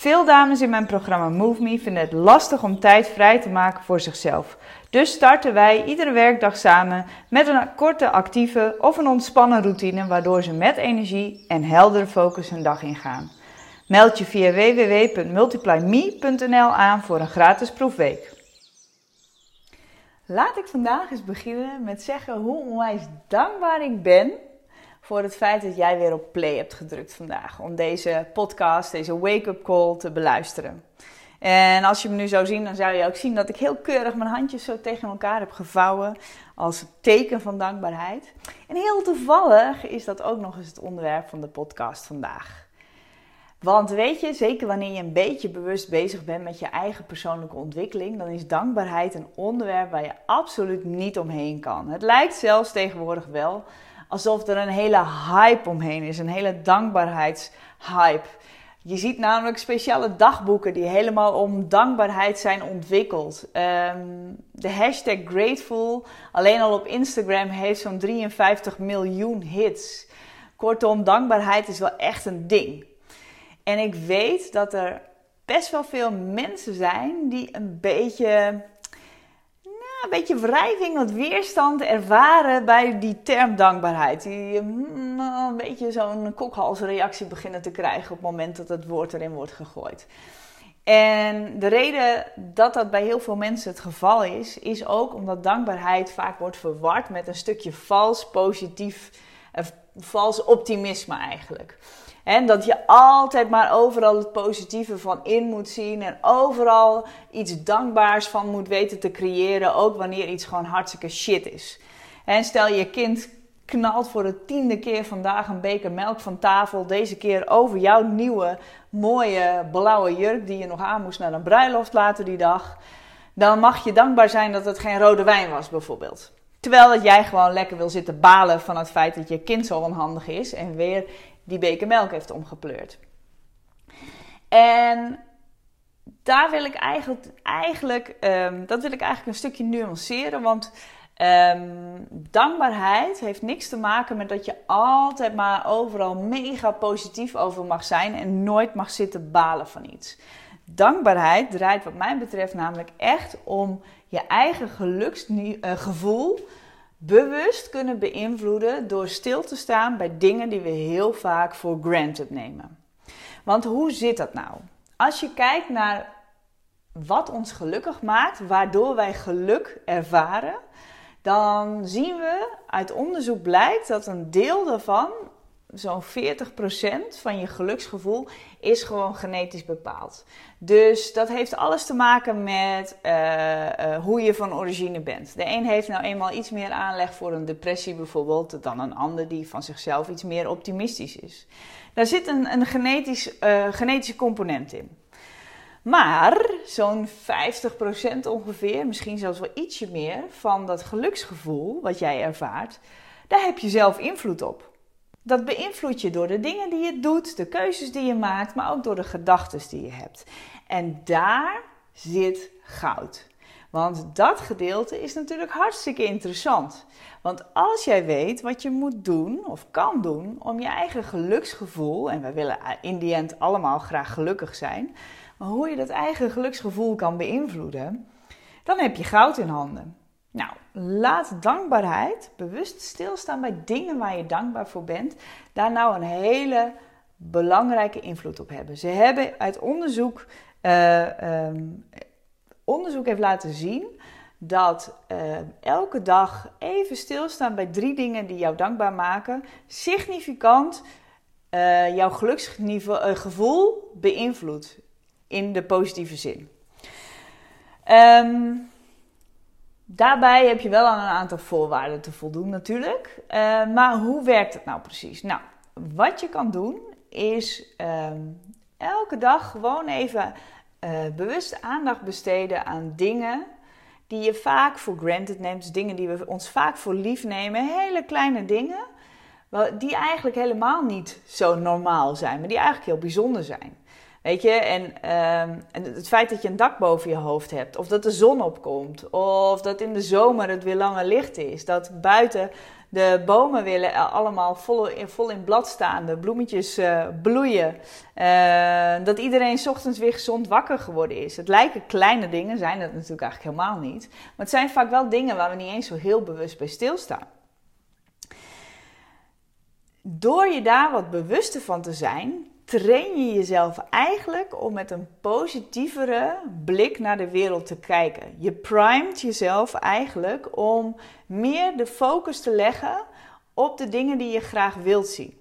Veel dames in mijn programma Move Me vinden het lastig om tijd vrij te maken voor zichzelf. Dus starten wij iedere werkdag samen met een korte actieve of een ontspannen routine waardoor ze met energie en heldere focus hun dag ingaan. Meld je via www.multiplyme.nl aan voor een gratis proefweek. Laat ik vandaag eens beginnen met zeggen hoe onwijs dankbaar ik ben voor het feit dat jij weer op play hebt gedrukt vandaag. Om deze podcast, deze wake-up call te beluisteren. En als je me nu zou zien, dan zou je ook zien dat ik heel keurig mijn handjes zo tegen elkaar heb gevouwen. Als teken van dankbaarheid. En heel toevallig is dat ook nog eens het onderwerp van de podcast vandaag. Want weet je, zeker wanneer je een beetje bewust bezig bent met je eigen persoonlijke ontwikkeling, dan is dankbaarheid een onderwerp waar je absoluut niet omheen kan. Het lijkt zelfs tegenwoordig wel alsof er een hele hype omheen is, een hele dankbaarheidshype. Je ziet namelijk speciale dagboeken die helemaal om dankbaarheid zijn ontwikkeld. Ehm, de hashtag Grateful, alleen al op Instagram, heeft zo'n 53 miljoen hits. Kortom, dankbaarheid is wel echt een ding. En ik weet dat er best wel veel mensen zijn die een beetje een beetje wrijving, wat weerstand ervaren bij die term dankbaarheid. Die mm, een beetje zo'n kokhalsreactie beginnen te krijgen op het moment dat het woord erin wordt gegooid. En de reden dat dat bij heel veel mensen het geval is, is ook omdat dankbaarheid vaak wordt verward met een stukje vals positief, uh, vals optimisme eigenlijk. En dat je altijd maar overal het positieve van in moet zien en overal iets dankbaars van moet weten te creëren, ook wanneer iets gewoon hartstikke shit is. En stel je kind knalt voor de tiende keer vandaag een beker melk van tafel, deze keer over jouw nieuwe mooie blauwe jurk die je nog aan moest naar een bruiloft later die dag. Dan mag je dankbaar zijn dat het geen rode wijn was bijvoorbeeld. Terwijl dat jij gewoon lekker wil zitten balen van het feit dat je kind zo onhandig is en weer die beker melk heeft omgepleurd. En daar wil ik eigenlijk, eigenlijk um, dat wil ik eigenlijk een stukje nuanceren, want um, dankbaarheid heeft niks te maken met dat je altijd maar overal mega positief over mag zijn en nooit mag zitten balen van iets. Dankbaarheid draait wat mij betreft namelijk echt om je eigen geluksgevoel bewust kunnen beïnvloeden door stil te staan bij dingen die we heel vaak voor granted nemen. Want hoe zit dat nou? Als je kijkt naar wat ons gelukkig maakt, waardoor wij geluk ervaren, dan zien we uit onderzoek blijkt dat een deel daarvan zo'n 40% van je geluksgevoel is gewoon genetisch bepaald. Dus dat heeft alles te maken met uh, uh, hoe je van origine bent. De een heeft nou eenmaal iets meer aanleg voor een depressie bijvoorbeeld dan een ander die van zichzelf iets meer optimistisch is. Daar zit een, een genetisch, uh, genetische component in. Maar zo'n 50% ongeveer, misschien zelfs wel ietsje meer, van dat geluksgevoel wat jij ervaart, daar heb je zelf invloed op. Dat beïnvloedt je door de dingen die je doet, de keuzes die je maakt, maar ook door de gedachten die je hebt. En daar zit goud. Want dat gedeelte is natuurlijk hartstikke interessant. Want als jij weet wat je moet doen of kan doen om je eigen geluksgevoel, en we willen in die end allemaal graag gelukkig zijn, maar hoe je dat eigen geluksgevoel kan beïnvloeden, dan heb je goud in handen. Nou, laat dankbaarheid, bewust stilstaan bij dingen waar je dankbaar voor bent, daar nou een hele belangrijke invloed op hebben. Ze hebben uit onderzoek, uh, um, onderzoek heeft laten zien dat uh, elke dag even stilstaan bij drie dingen die jou dankbaar maken, significant uh, jouw geluksgevoel beïnvloedt in de positieve zin. Um, Daarbij heb je wel aan een aantal voorwaarden te voldoen natuurlijk. Uh, maar hoe werkt het nou precies? Nou, wat je kan doen is um, elke dag gewoon even uh, bewust aandacht besteden aan dingen die je vaak voor granted neemt. Dus dingen die we ons vaak voor lief nemen. Hele kleine dingen. Die eigenlijk helemaal niet zo normaal zijn, maar die eigenlijk heel bijzonder zijn. Weet je, en, ehm, en het feit dat je een dak boven je hoofd hebt, of dat de zon opkomt, of dat in de zomer het weer langer licht is, dat buiten de bomen willen allemaal vol in, vol in blad staan, de bloemetjes uh, bloeien, uh, dat iedereen s ochtends weer gezond wakker geworden is. Het lijken kleine dingen, zijn het natuurlijk eigenlijk helemaal niet, maar het zijn vaak wel dingen waar we niet eens zo heel bewust bij stilstaan. Door je daar wat bewuster van te zijn, train je jezelf eigenlijk om met een positievere blik naar de wereld te kijken. Je primet jezelf eigenlijk om meer de focus te leggen op de dingen die je graag wilt zien.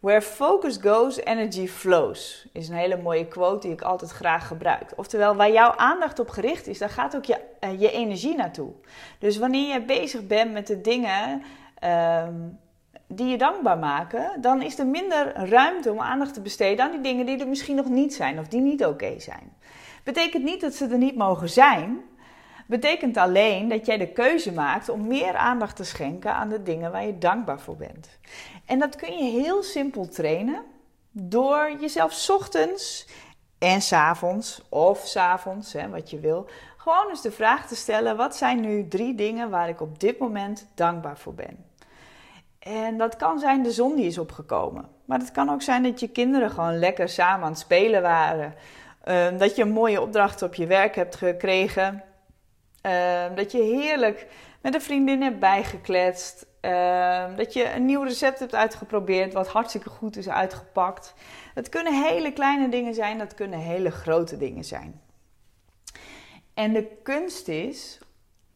Where focus goes, energy flows. Is een hele mooie quote die ik altijd graag gebruik. Oftewel, waar jouw aandacht op gericht is, daar gaat ook je, uh, je energie naartoe. Dus wanneer je bezig bent met de dingen um, die je dankbaar maken, dan is er minder ruimte om aandacht te besteden aan die dingen die er misschien nog niet zijn of die niet oké zijn. Betekent niet dat ze er niet mogen zijn. Betekent alleen dat jij de keuze maakt om meer aandacht te schenken aan de dingen waar je dankbaar voor bent. En dat kun je heel simpel trainen door jezelf ochtends en s avonds of s avonds, hè, wat je wil, gewoon eens de vraag te stellen: wat zijn nu drie dingen waar ik op dit moment dankbaar voor ben? En dat kan zijn de zon die is opgekomen. Maar het kan ook zijn dat je kinderen gewoon lekker samen aan het spelen waren. Ehm, dat je een mooie opdracht op je werk hebt gekregen. Ehm, dat je heerlijk met een vriendin hebt bijgekletst. Ehm, dat je een nieuw recept hebt uitgeprobeerd wat hartstikke goed is uitgepakt. Het kunnen hele kleine dingen zijn, dat kunnen hele grote dingen zijn. En de kunst is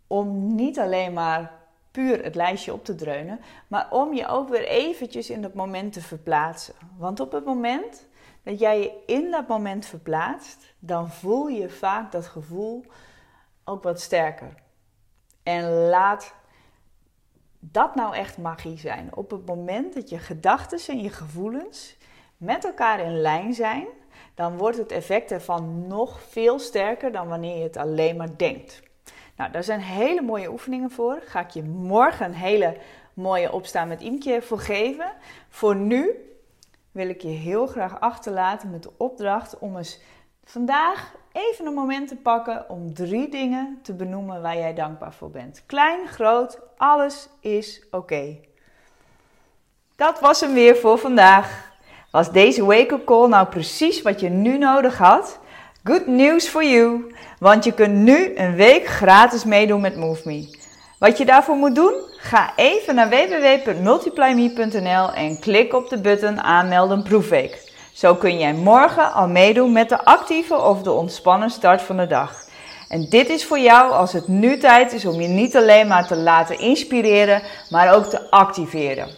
om niet alleen maar puur het lijstje op te dreunen, maar om je ook weer eventjes in dat moment te verplaatsen. Want op het moment dat jij je in dat moment verplaatst, dan voel je vaak dat gevoel ook wat sterker. En laat dat nou echt magie zijn. Op het moment dat je gedachten en je gevoelens met elkaar in lijn zijn, dan wordt het effect ervan nog veel sterker dan wanneer je het alleen maar denkt. Nou, daar zijn hele mooie oefeningen voor. Ga ik je morgen een hele mooie opstaan met Imke voor geven. Voor nu wil ik je heel graag achterlaten met de opdracht om eens vandaag even een moment te pakken om drie dingen te benoemen waar jij dankbaar voor bent. Klein, groot, alles is oké. Dat was hem weer voor vandaag. Was deze wake-up call nou precies wat je nu nodig had? Good news for you, want je kunt nu een week gratis meedoen met MoveMe. Wat je daarvoor moet doen? Ga even naar www.multiplyme.nl en klik op de button aanmelden proefweek. Zo kun jij morgen al meedoen met de actieve of de ontspannen start van de dag. En dit is voor jou als het nu tijd is om je niet alleen maar te laten inspireren, maar ook te activeren.